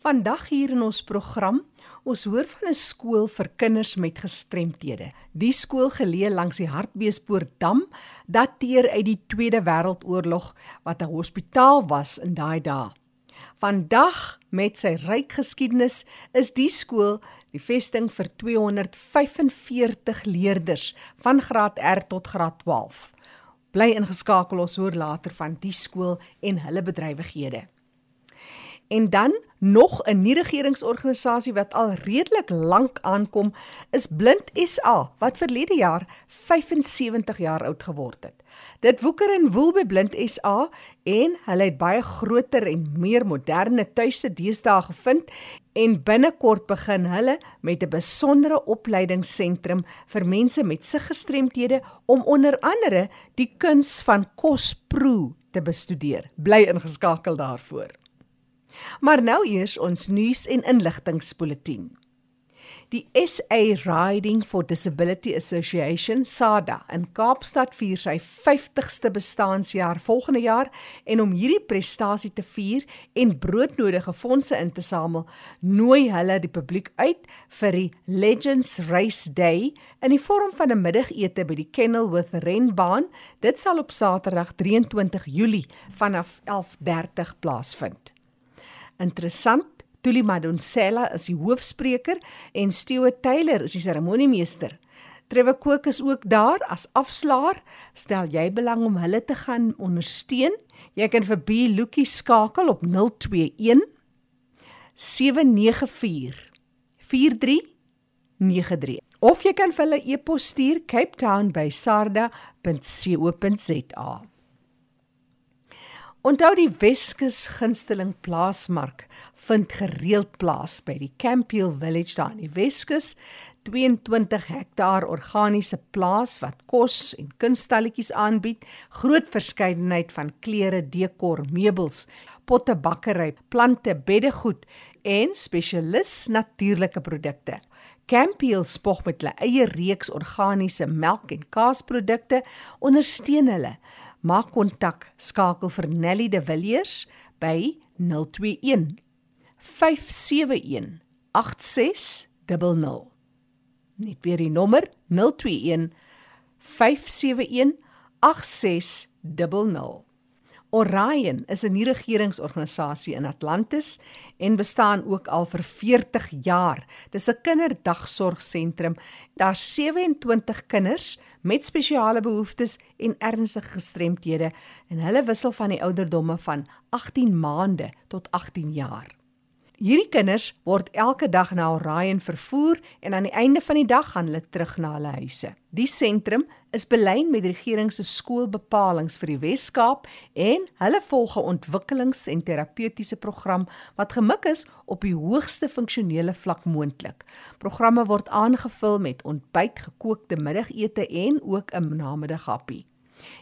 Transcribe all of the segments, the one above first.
Vandag hier in ons program, ons hoor van 'n skool vir kinders met gestremthede. Die skool geleë langs die Hartbeespoortdam dateer uit die Tweede Wêreldoorlog wat 'n hospitaal was in daai dae. Vandag met sy ryk geskiedenis is die skool die vesting vir 245 leerders van graad R tot graad 12. Bly ingeskakel ons hoor later van die skool en hulle bedrywighede. En dan nog 'n nie-regeringsorganisasie wat al redelik lank aankom, is Blind SA wat verlede jaar 75 jaar oud geword het. Dit woeker en woel by Blind SA en hulle het baie groter en meer moderne tuiste deesdae gevind en binnekort begin hulle met 'n besondere opleidingsentrum vir mense met siggestremthede om onder andere die kuns van kosproe te bestudeer. Bly ingeskakel daarvoor. Maar nou eers ons nuus en inligtingspulsatie. Die SA Riding for Disability Association, SADA, in Kaapstad vier sy 50ste bestaanjaar volgende jaar en om hierdie prestasie te vier en broodnodige fondse in te samel, nooi hulle die publiek uit vir die Legends Race Day in die vorm van 'n middagete by die Kenilworth renbaan. Dit sal op Saterdag 23 Julie vanaf 11:30 plaasvind. Interessant, Tuli Madonsela is die hoofspreker en Stewe Taylor is die seremoniemeester. Trevor Cook is ook daar as afslaer. Stel jy belang om hulle te gaan ondersteun? Jy kan vir B Lukie skakel op 021 794 4393 of jy kan vir hulle e-pos stuur Cape Town by sarda.co.za. Onthou die Weskus gunsteling plaasmark vind gereeld plaas by die Campiel Village daar in die Weskus, 22 hektaar organiese plaas wat kos en kunstalletjies aanbied, groot verskeidenheid van klere, dekor, meubels, potte, bakkery, plante, beddegoed en spesialis natuurlike produkte. Campiel spog met hulle eie reeks organiese melk en kaasprodukte, ondersteun hulle Maak kontak, skakel vir Nelly De Villiers by 021 571 8600. Net weer die nommer 021 571 8600. Orion is 'n nie-regeringsorganisasie in Atlantis en bestaan ook al vir 40 jaar. Dis 'n kinderdagsorgsentrum. Daar's 27 kinders met spesiale behoeftes en ernstige gestremthede en hulle wissel van die ouderdomme van 18 maande tot 18 jaar. Hierdie kinders word elke dag na Orion vervoer en aan die einde van die dag gaan hulle terug na hulle huise. Die sentrum is belyn met die regering se skoolbepalinge vir die Wes-Kaap en hulle volg 'n ontwikkelings- en terapeutiese program wat gemik is op die hoogste funksionele vlak moontlik. Programme word aangevul met ontbyt, gekookte middagete en ook 'n namiddaghappie.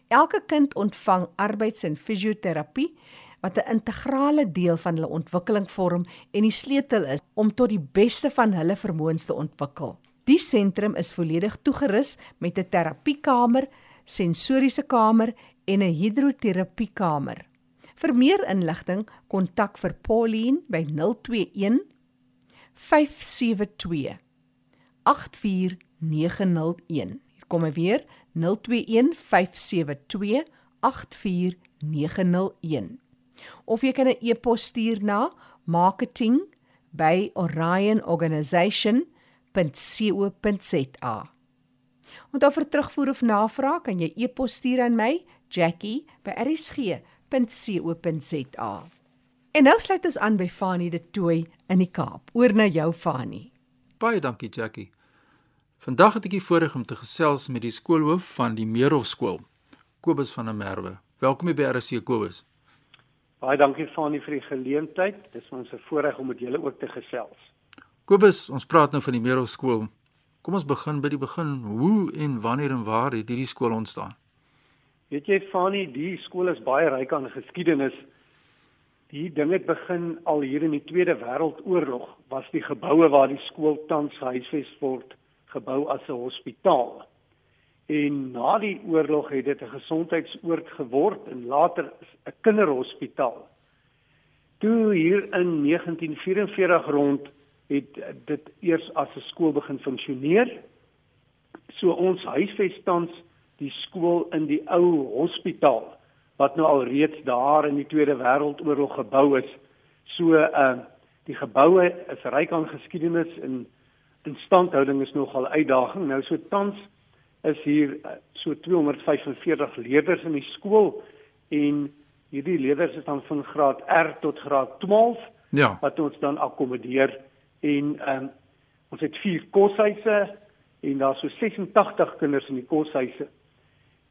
Elke kind ontvang arbeids- en fisioterapie wat 'n integrale deel van hulle ontwikkeling vorm en die sleutel is om tot die beste van hulle vermoëns te ontwikkel. Die sentrum is volledig toegerus met 'n terapiekamer, sensoriese kamer en 'n hidroterapiekamer. Vir meer inligting, kontak vir Pauline by 021 572 84901. Hier kom ek weer 021 572 84901 of jy kan 'n e-pos stuur na marketing@orionorganisation.co.za. Onthou vir terugvoer of navraag kan jy e-pos stuur aan my Jackie@rsg.co.za. En nou sluit ons aan by Fanie de Tooi in die Kaap. Oor na jou Fanie. Baie dankie Jackie. Vandag het ek die voorreg om te gesels met die skoolhoof van die Meerhof skool, Kobus van der Merwe. Welkom by RC Kobus. Baie dankie Fanie vir die geleentheid. Dit is ons 'n voorreg om met julle ook te gesels. Kobus, ons praat nou van die Merel skool. Kom ons begin by die begin. Hoe en wanneer en waar het hierdie skool ontstaan? Weet jy Fanie, die skool is baie ryk aan geskiedenis. Die ding het begin al hier in die Tweede Wêreldoorlog. Was die geboue waar die skool tans gehuisves word, gebou as 'n hospitaal. En na die oorlog het dit 'n gesondheidsoord geword en later 'n kinderhospitaal. Toe hier in 1944 rond het dit eers as 'n skool begin funksioneer. So ons huisves tans die skool in die ou hospitaal wat nou al reeds daar in die Tweede Wêreldoorlog gebou is. So uh die geboue is ryk aan geskiedenis en instandhouding is nogal uitdaging. Nou so tans is hier uh, so 245 leerders in die skool en hierdie leerders is dan van graad R tot graad 12 Ja. wat ons dan akkommodeer en ehm um, ons het vier koshuise en daar's so 86 kinders in die koshuise.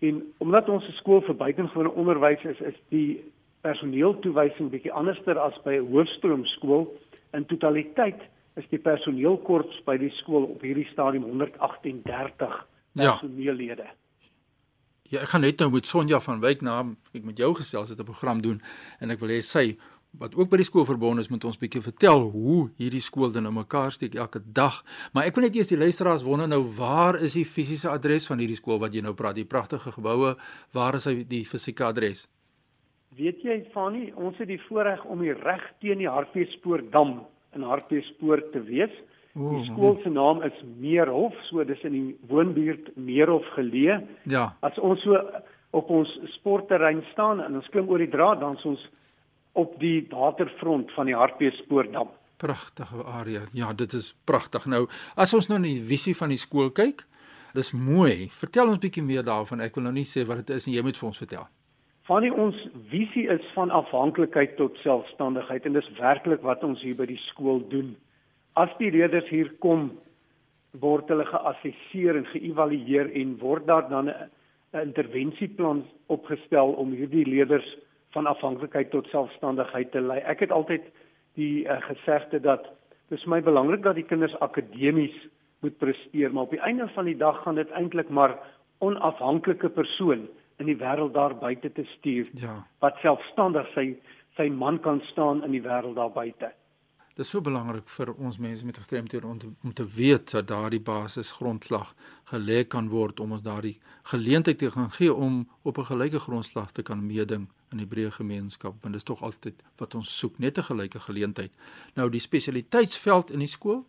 En omdat ons skool vir buitengewone onderwys is, is die personeeltoewysing bietjie anderster as by 'n hoofstroomskool. In totaliteit is die personeelkorps by die skool op hierdie stadium 138 Ja. Personeellede. Ja, ek gaan net nou met Sonja van Wyk na ek met jou gesels het 'n program doen en ek wil hê sy wat ook by die skool verbonde is met ons bietjie vertel hoe hierdie skool dan nou mekaar steek elke dag. Maar ek wil net eers die luisteraars wonder nou waar is die fisiese adres van hierdie skool wat jy nou praat, die pragtige geboue, waar is hy die fisieke adres? Weet jy Fanny, ons het die voorreg om hier reg teen die Hartbeespoortdam in Hartbeespoort te wees. Ooh, Die skool se naam is Meerhof, so dis in die woonbuurt Meerhof geleë. Ja, As ons so op ons sportterrein staan en ons klim oor die draad, dan is ons op die waterfront van die Hartbeespoortdam. pragtige area. Ja, dit is pragtig. Nou, as ons nou na die visie van die skool kyk, dis mooi. Vertel ons bietjie meer daarvan. Ek wil nou nie sê wat dit is en jy moet vir ons vertel. Van die ons visie is van afhanklikheid tot selfstandigheid en dis werklik wat ons hier by die skool doen. As die leerders hier kom, word hulle geassesseer en geëvalueer en word daar dan 'n 'n interventieplan opgestel om hierdie leerders van afhanklikheid tot selfstandigheid te lei. Ek het altyd die uh, gesegde dat dis vir my belangrik dat die kinders akademies moet presteer, maar op die einde van die dag gaan dit eintlik maar onafhanklike persoon in die wêreld daar buite te stuur Ja. wat selfstandig sy sy man kan staan in die wêreld daar buite. Dit is so belangrik vir ons mense met gestremthede om te, om te weet dat daardie basis grondslag gelê kan word om ons daardie geleentheid te gaan gee om op 'n gelyke grondslag te kan meeding in die breë gemeenskap want dit is tog altyd wat ons soek net 'n gelyke geleentheid. Nou die spesialiteitsveld in die skool?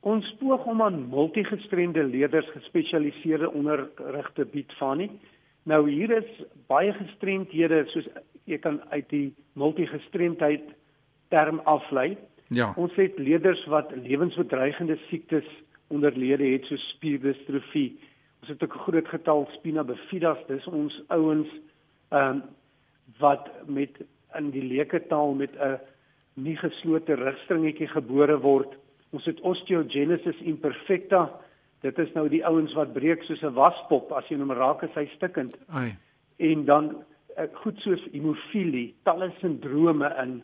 Ons poog om aan multigestremde leerders gespesialiseerde onderrig te bied van nie. Nou hier is baie gestremdhede soos jy kan uit die multigestremdheid term aflei. Ja. Ons het leerders wat lewensbedreigende siektes onderlede het soos spierdistrofie. Ons het ook 'n groot getal spina bifidas, dis ons ouens ehm um, wat met in die leuke taal met 'n nie geslote rugstringetjie gebore word. Ons het osteogenesis imperfecta. Dit is nou die ouens wat breek soos 'n waspop as jy hom raak is hy stikkend. Ai. En dan uh, goed soos hemofilie, talle sindrome in.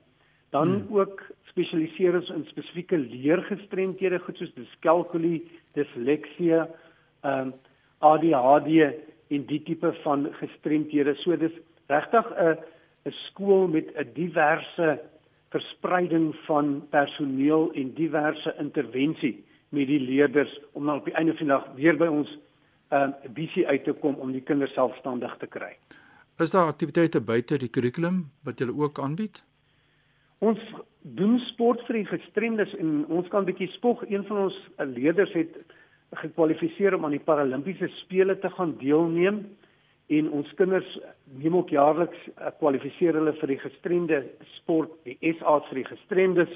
Dan hmm. ook spesialiseer ons in spesifieke leergestremdhede, goed soos dyskalkulie, disleksie, ehm um, ADHD en die tipe van gestremdhede. So dis regtig 'n 'n skool met 'n diverse verspreiding van personeel en diverse intervensie met die leerders om dan op die einde van die dag weer by ons 'n uh, visie uit te kom om die kinders selfstandig te kry. Is daar aktiwiteite buite die kurrikulum wat julle ook aanbied? Ons doen sport vir die gestremdes en ons kan bietjie spog. Een van ons leerders het gekwalifiseer om aan die Paralimpiese spele te gaan deelneem en ons kinders neem ook jaarliks uh, kwalifiseer hulle vir die gestremde sport, die SA vir die gestremdes.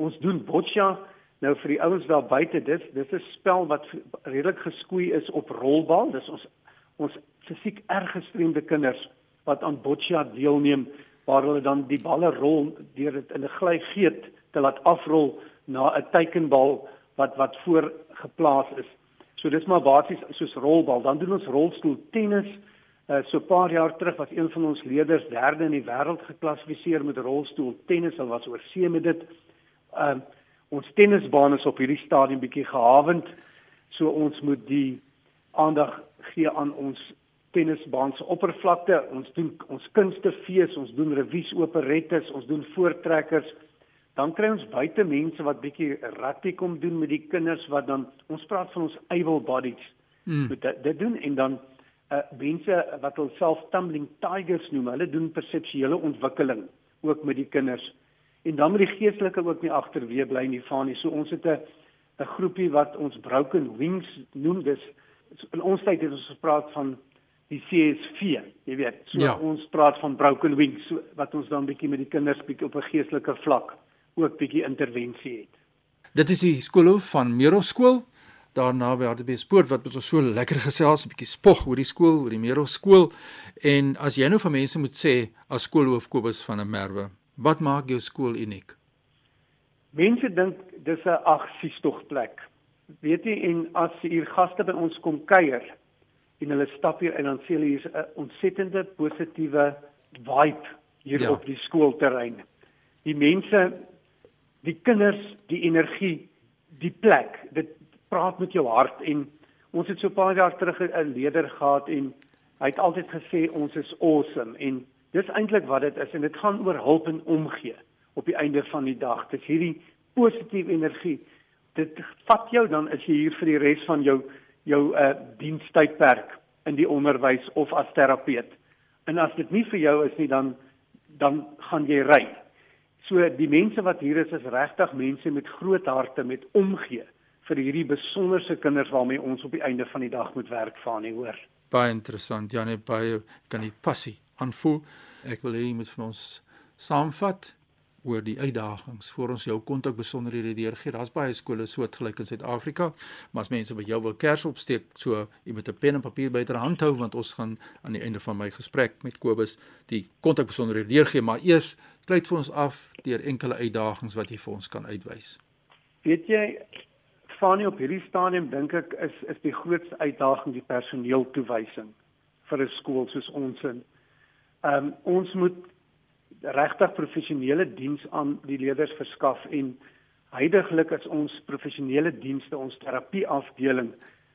Ons doen boccia nou vir die ouens daar buite. Dis dis 'n spel wat redelik geskoei is op rolbal. Dis ons ons fisiek erg gestremde kinders wat aan boccia deelneem waar hulle dan die balle rol deur dit in 'n glygeet te laat afrol na 'n teikenbal wat wat voor geplaas is. So dis maar basies soos rolbal. Dan doen ons rolstoel tennis. Uh, so 'n paar jaar terug was een van ons leerders derde in die wêreld geklassifiseer met rolstoel tennis. Hulle was oor see met dit. Ehm uh, ons tennisbaan is op hierdie stadium bietjie gehavend. So ons moet die aandag gee aan ons tennisbaan se oppervlakte. Ons doen ons kunstefees, ons doen revies operettes, ons doen voortrekkers. Dan kry ons buite mense wat bietjie rugby kom doen met die kinders wat dan ons praat van ons able bodies. Mm. Dit, dit doen en dan uh mense wat hulle self tumbling tigers noem. Hulle doen perseptuele ontwikkeling ook met die kinders. En dan moet die geestelike ook nie agterweë bly nie van nie. So ons het 'n 'n groepie wat ons Broken Wings noem. Dis in ons tyd het ons gepraat van die CSV, jy weet. So ja. ons praat van Broken Wings so, wat ons dan bietjie met die kinders bietjie op 'n geestelike vlak ook bietjie intervensie het. Dit is die skoolhoof van Meerhof skool daar naby Hartbeespoort wat ons so lekker gesels 'n bietjie spog oor die skool, oor die Meerhof skool. En as jy nou vir mense moet sê as skoolhoof Kobus van 'n Merwe, wat maak jou skool uniek? Mense dink dis 'n aksiestogplek. Weet jy en as hier gaste by ons kom kuier en hulle stap hier en dan sien hulle hier's 'n ontsettende positiewe vibe hier ja. op die skoolterrein. Die mense, die kinders, die energie, die plek, dit praat met jou hart en ons het so 'n paar jaar terug 'n leier gehad en hy het altyd gesê ons is awesome en dis eintlik wat dit is en dit gaan oor hulp en omgee op die einde van die dag. Dis hierdie positiewe energie. Dit vat jou dan as jy hier vir die res van jou jou uh dienstydperk in die onderwys of as terapeut. En as dit nie vir jou is nie dan dan gaan jy ry. So die mense wat hier is is regtig mense met groot harte met omgee vir hierdie besonderse kinders waarmee ons op die einde van die dag moet werk van nie hoor. Baie interessant. Ja nee, baie kan dit passie aanvoel. Ek wil hê jy moet vir ons saamvat oor die uitdagings voor ons jou kontak besonderhede deurgee. Daar's baie skole soortgelyk in Suid-Afrika, maar as mense by jou wil kers opsteek, so jy moet 'n pen en papier byterhand hou want ons gaan aan die einde van my gesprek met Kobus die kontak besonderhede deurgee, maar eers sluit vir ons af deur enkele uitdagings wat jy vir ons kan uitwys. Weet jy, Fanie op hierdie stadium dink ek is is die grootste uitdaging die personeeltoewysing vir 'n skool soos ons in. Ehm um, ons moet regtig professionele diens aan die leerders verskaf en heidaglik is ons professionele dienste ons terapieafdeling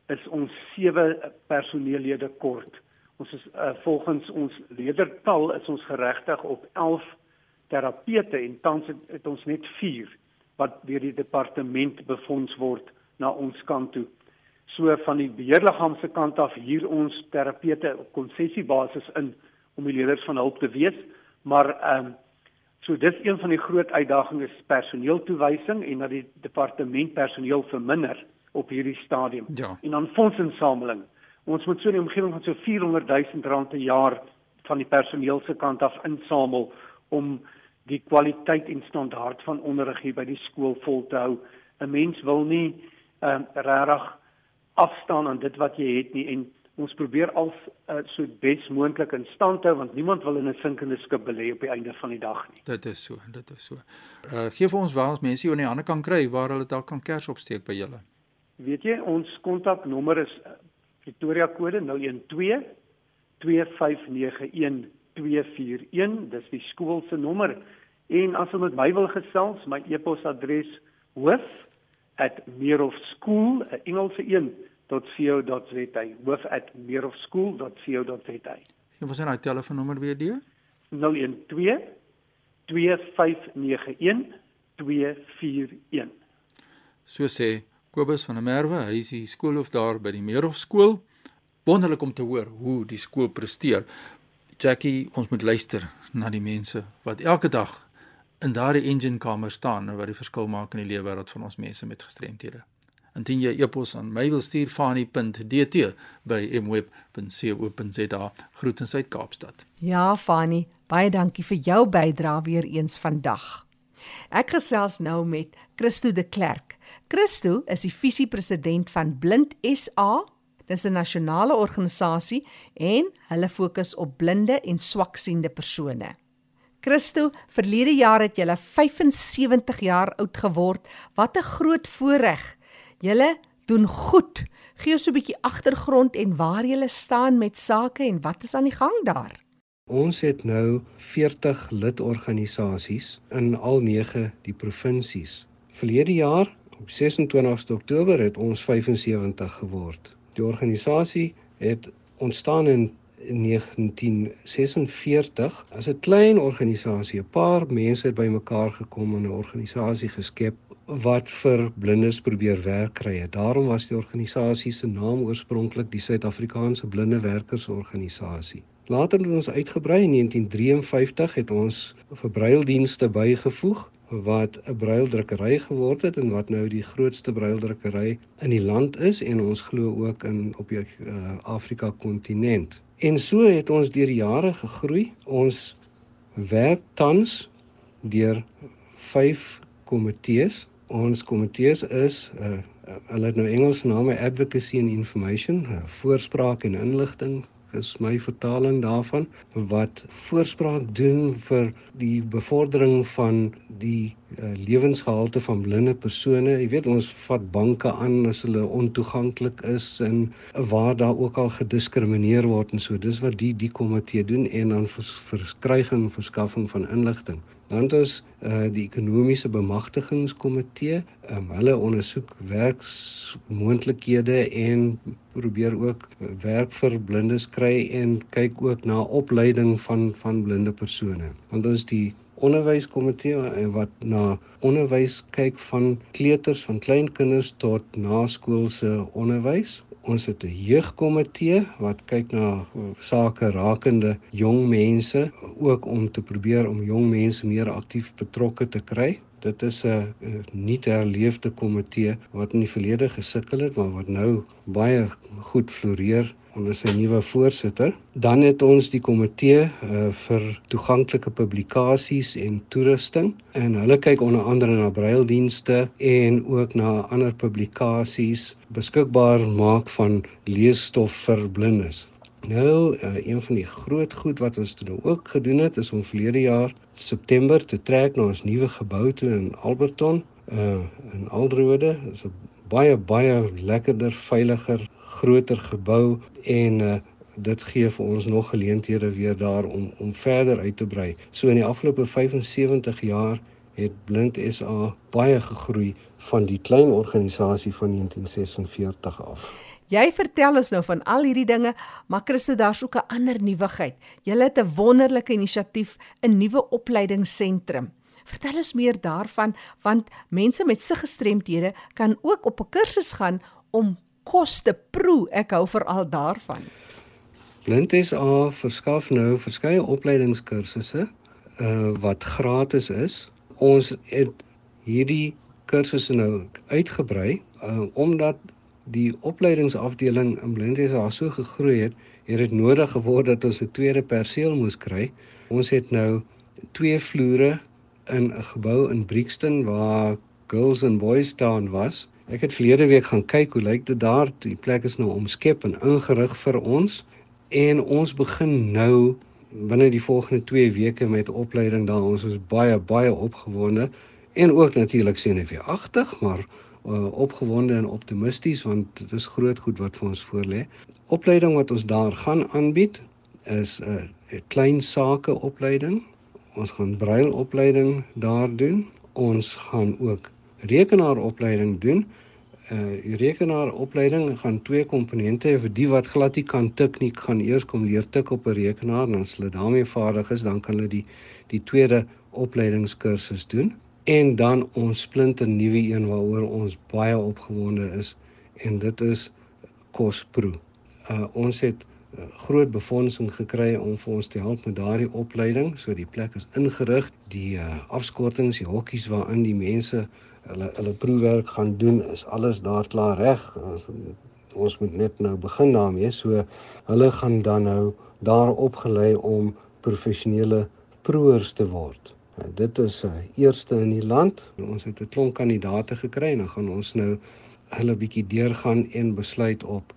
is ons sewe personeellede kort. Ons is uh, volgens ons leerdertal is ons geregtig op 11 terapeute en tans het, het ons net 4 wat deur die departement befonds word na ons kant toe. So van die beheerliggaam se kant af hier ons terapeute op konsessiebasis in om die leerders van hulp te wees, maar ehm um, so dis een van die groot uitdagings personeeltoewysing en dat die departement personeel verminder op hierdie stadium. Ja. En dan fondsinsameling. Ons moet so 'n omgewing van so 400 000 rand per jaar van die personeel se kant af insamel om die kwaliteit en standaard van onderrig hier by die skool vol te hou. 'n Mens wil nie ehm uh, regtig afstaan aan dit wat jy het nie en ons probeer al uh, so bes moontlik in stand hou want niemand wil in 'n sinkende skip belê op die einde van die dag nie. Dit is so, dit is so. Uh gee vir ons waar ons mense hier aan die ander kant kry waar hulle dalk kan kers opsteek by julle. Weet jy, ons kontaknommer is uh, Pretoria kode 012 2591 241 dis die skool se nommer en as jy met my wil gesels my e-posadres hoof@meerofschool Engelse een .co.za hoof@meerofschool.co.za Jy moet sy nou telefoonnommer weer gee 012 2591 241 So sê Kobus van der Merwe, hy is die skoolhoof daar by die Meerhof skool. Wonderlik om te hoor hoe die skool presteer. Jackie, ons moet luister na die mense wat elke dag in daardie engine kamer staan en wat die verskil maak in die lewe wêreld van ons mense met gestremthede. Indien jy e-pos aan my wil stuur fani.dt by mweb.co.za groet in Suid-Kaapstad. Ja, Fani, baie dankie vir jou bydrae weer eens vandag. Ek gesels nou met Christo de Klerk. Christo is die visiepresident van Blind SA Dis 'n nasionale organisasie en hulle fokus op blinde en swaksiende persone. Christo, verlede jaar het jy 75 jaar oud geword. Wat 'n groot voorreg. Jy doen goed. Gee ons 'n bietjie agtergrond en waar jy staan met sake en wat is aan die gang daar? Ons het nou 40 lidorganisasies in al 9 die provinsies. Verlede jaar op 26 Oktober het ons 75 geword. Die organisasie het ontstaan in 1946 as 'n klein organisasie. 'n Paar mense het bymekaar gekom en 'n organisasie geskep wat vir blindes probeer werk kry. Daarom was die organisasie se naam oorspronklik die Suid-Afrikaanse Blinde Werkersorganisasie. Later het ons uitgebrei in 1953 het ons verbruildienste bygevoeg wat 'n braildrukkery geword het en wat nou die grootste braildrukkery in die land is en ons glo ook in op die uh, Afrika kontinent. En so het ons deur die jare gegroei. Ons werk tans deur 5 komitees. Ons komitees is uh, hulle het nou Engelse name Advocacy and Information, uh, voorspraak en inligting, is my vertaling daarvan wat voorspraak doen vir die bevordering van die uh, lewensgehalte van blinde persone. Jy weet ons vat banke aan as hulle ontoeganklik is en waar daar ook al gediskrimineer word en so. Dis wat die die komitee doen en dan vers, verskryging verskaffing van inligting. Dan het ons uh die ekonomiese bemagtigingskomitee. Um, hulle ondersoek werksmoontlikhede en probeer ook werk vir blindes kry en kyk ook na opleiding van van blinde persone. Want ons die onderwyskomitee eh, wat na onderwys kyk van kleuters van kleinkinders tot naskoolse onderwys ons het 'n jeugkomitee wat kyk na sake rakende jong mense ook om te probeer om jong mense meer aktief betrokke te kry. Dit is 'n nuut herleefde komitee wat in die verlede gesukkel het, maar wat nou baie goed floreer onder sy nuwe voorsitter. Dan het ons die komitee uh, vir toeganklike publikasies en toerusting en hulle kyk onder andere na braildienste en ook na ander publikasies beskikbaar maak van leesstof vir blindes. Nou, uh, een van die groot goed wat ons toe ook gedoen het is om verlede jaar September te trek na ons nuwe gebou toe in Alberton uh in Aldrode. Dit is 'n baie baie lekkerder, veiliger, groter gebou en uh, dit gee vir ons nog geleenthede weer daar om om verder uit te brei. So in die afgelope 75 jaar het Blind SA baie gegroei van die klein organisasie van 1946 af. Jy vertel ons nou van al hierdie dinge, maar Christo daar's ook 'n ander nuwigheid. Jy het 'n wonderlike inisiatief, 'n nuwe opleidingsentrum. Vertel ons meer daarvan want mense met siggestremthede kan ook op 'n kursus gaan om kos te proe. Ek hou veral daarvan. Blindes A verskaf nou verskeie opleidingskursusse uh wat gratis is. Ons het hierdie kursusse nou uitgebrei uh omdat die opleidingsafdeling in Blindes A so gegroei het, het dit nodig geword dat ons 'n tweede perseel moes kry. Ons het nou twee vloere in 'n gebou in Brixton waar Girls and Boys Town was. Ek het verlede week gaan kyk hoe lyk dit daar. Die plek is nou omskep en ingerig vir ons en ons begin nou binne die volgende 2 weke met opleiding daar. Ons is baie baie opgewonde en ook natuurlik senuweeagtig, maar uh, opgewonde en optimisties want dit is groot goed wat vir ons voorlê. Opleiding wat ons daar gaan aanbied is 'n uh, klein sake opleiding ons gaan brailopleiding daar doen. Ons gaan ook rekenaaropleiding doen. Uh die rekenaaropleiding gaan twee komponente hê vir die wat glad nie kan tik nie, gaan eers kom leer tik op 'n rekenaar en as hulle daarmee vaardig is, dan kan hulle die die tweede opleidingskursus doen. En dan ons splinter nuwe een waaroor ons baie opgewonde is en dit is Kospro. Uh ons het groot befondsing gekry om vir ons te help met daardie opleiding. So die plek is ingerig, die uh, afskortings, die hokkies waarin die mense hulle hulle proefwerk gaan doen, is alles daar klaar reg. Ons, ons moet net nou begin daarmee. So hulle gaan dan nou daar opgelei om professionele proeërs te word. Uh, dit is 'n uh, eerste in die land. Ons het 'n klomp kandidate gekry en dan gaan ons nou hulle bietjie deurgaan en besluit op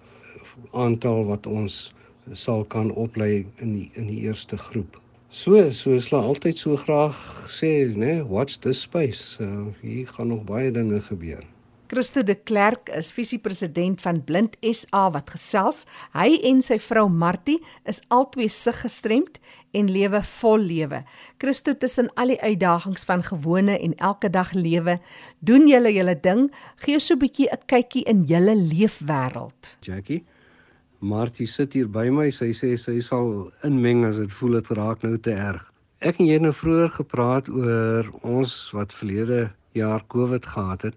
aantal wat ons sal kan oplei in die in die eerste groep. So soos hulle altyd so graag sê, né, watch this space. Uh, hier gaan nog baie dinge gebeur. Christo de Klerk is visiepresident van Blind SA wat gesels. Hy en sy vrou Martie is albei sig gestremd en lewe vol lewe. Christo tussen al die uitdagings van gewone en elke dag lewe, doen julle julle ding, gee so 'n bietjie 'n kykie in julle leefwêreld. Jackie Martie sit hier by my. Sy sê sy sal inmeng as dit voel dit raak nou te erg. Ek en jy het nou vroeër gepraat oor ons wat verlede jaar COVID gehad het.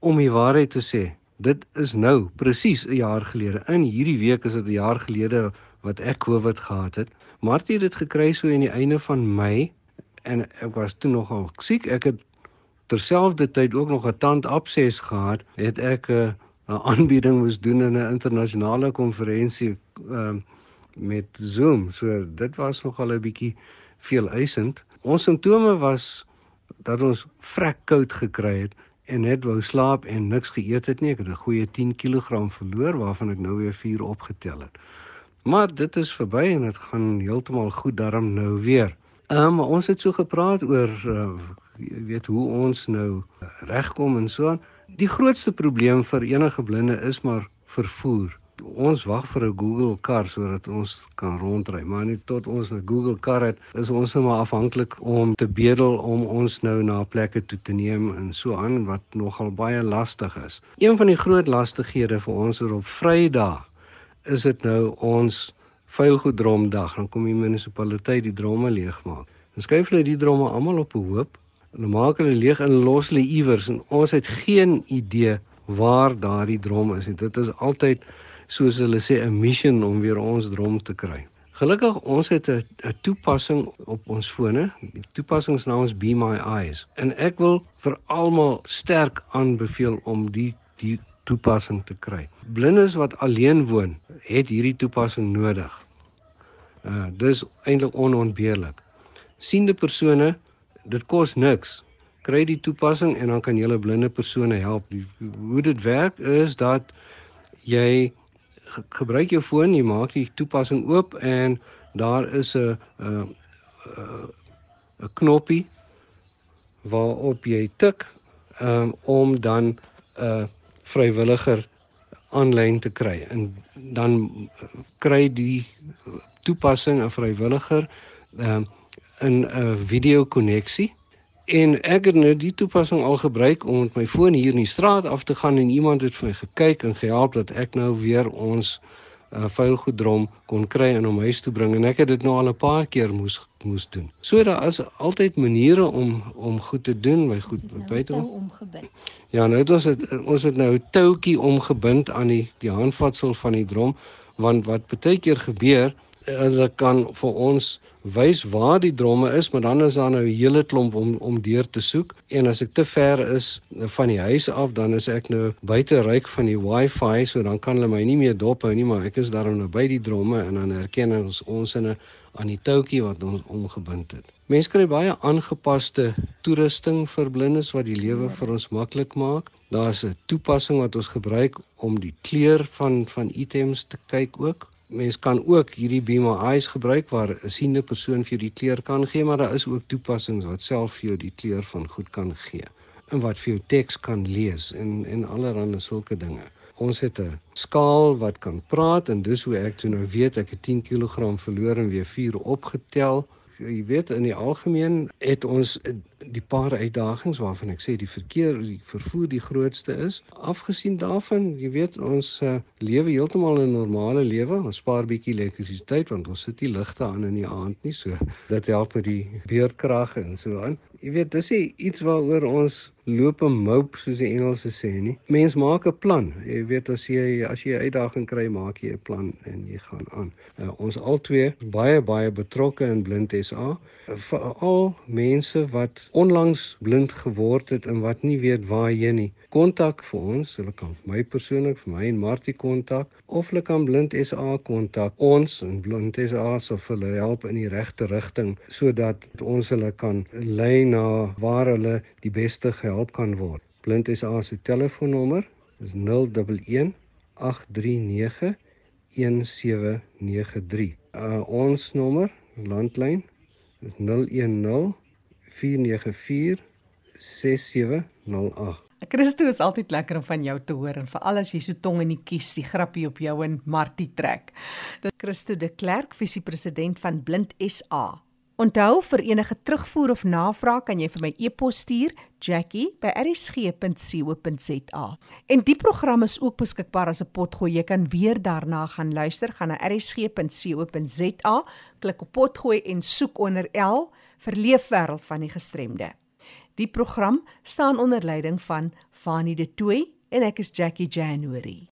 Om die waarheid te sê, dit is nou presies 'n jaar gelede. In hierdie week is dit 'n jaar gelede wat ek COVID gehad het. Martie het dit gekry so in die einde van Mei en ek was toe nogal siek. Ek het terselfdertyd ook nog 'n tandabses gehad, het ek 'n 'n aanbieding moes doen in 'n internasionale konferensie ehm uh, met Zoom. So dit was nogal 'n bietjie veel eisend. Ons simptome was dat ons vrek koud gekry het en net wou slaap en niks geëet het nie. Ek het 'n goeie 10 kg verloor waarvan ek nou weer 4 opgetel het. Maar dit is verby en dit gaan heeltemal goed daarom nou weer. Ehm um, ons het so gepraat oor uh, weet hoe ons nou regkom en so aan. Die grootste probleem vir enige blinde is maar vervoer ons wag vir 'n Google kar sodat ons kan rondry, maar net tot ons 'n Google kar het, is ons nou maar afhanklik om te bedel om ons nou na plekke toe te neem en so aan wat nogal baie lastig is. Een van die groot lastighede vir ons is op Vrydag is dit nou ons vuilgoeddromdag. Dan kom die munisipaliteit die dromme leegmaak. Dan skuif hulle die dromme almal op 'n hoop en dan maak hulle leeg en los hulle iewers en ons het geen idee waar daardie drom is. Dit is altyd soos hulle sê 'n mission om weer ons drom te kry. Gelukkig ons het 'n toepassing op ons fone. Die toepassing se naam is Be My Eyes. En ek wil vir almal sterk aanbeveel om die die toepassing te kry. Blindes wat alleen woon, het hierdie toepassing nodig. Uh dis eintlik onontbeerlik. Siende persone, dit kos niks. Kry die toepassing en dan kan jy blinde persone help. Die, hoe dit werk is dat jy gebruik jou foon, jy maak die toepassing oop en daar is 'n 'n 'n knoppie waarop jy tik um, om dan 'n vrywilliger aanlyn te kry. En dan kry die toepassing 'n vrywilliger um, in 'n video koneksie En ek het nou die toepassing al gebruik om met my foon hier in die straat af te gaan en iemand het vir my gekyk en gehelp dat ek nou weer ons uh, vuilgoeddrom kon kry en hom huis toe bring en ek het dit nou al 'n paar keer moes moes doen. So daar is altyd maniere om om goed te doen, my goed nou buite omgebind. Ja, nou het ons het ons het nou 'n toutjie omgebind aan die die handvatsel van die drom want wat baie keer gebeur hulle kan vir ons wys waar die dromme is, maar dan is daar nou 'n hele klomp om om deur te soek. En as ek te ver is van die huis af, dan is ek nou buite reik van die Wi-Fi, so dan kan hulle my nie meer dophou nie, maar ek is daar nou by die dromme en dan herken ons ons in 'n aan die toutjie wat ons omgebind het. Mense kry baie aangepaste toerusting vir blindes wat die lewe vir ons maklik maak. Daar's 'n toepassing wat ons gebruik om die kleur van van items te kyk ook. Mens kan ook hierdie Be My Eyes gebruik waar 'n siende persoon vir jou die kleur kan gee, maar daar is ook toepassings wat self vir jou die kleur van goed kan gee en wat vir jou teks kan lees en en allerlei sulke dinge. Ons het 'n skaal wat kan praat en dis hoe ek toe nou weet ek het 10 kg verloor en weer 4 opgetel jy weet in die algemeen het ons die paar uitdagings waarvan ek sê die verkeer die vervoer die grootste is afgesien daarvan jy weet ons uh, lewe heeltemal 'n normale lewe ons spaar bietjie elektrisiteit want ons sit nie ligte aan in die aand nie so dit help met die beurtkrag en so aan jy weet dis iets waaroor ons loop 'n mope soos die Engelse sê nie. Mens maak 'n plan. Jy weet as jy as jy 'n uitdaging kry, maak jy 'n plan en jy gaan aan. Uh, ons albei baie baie betrokke in Blind SA. Veral mense wat onlangs blind geword het en wat nie weet waar heen nie. Kontak vir ons, hulle kan vir my persoonlik vir my en Martie kontak of hulle kan Blind SA kontak. Ons en Blind SA sal hulle help in die regte rigting sodat ons hulle kan lei na waar hulle die beste help gehelp kan word. Blind SA se telefoonnommer is 011 839 1793. Uh, ons nommer landlyn is 010 494 6708. Christo is altyd lekker om van jou te hoor en veral as jy so tong in die kies die grappie op jou en Martie trek. Dit Christo de Klerk, visiepresident van Blind SA. Onthou vir enige terugvoer of navraag kan jy vir my e-pos stuur jackie@rsg.co.za. En die program is ook beskikbaar as 'n potgooi. Jy kan weer daarna gaan luister, gaan na rsg.co.za, klik op potgooi en soek onder L vir Leefwêreld van die gestremde. Die program staan onder leiding van Fanie De Tooy en ek is Jackie January.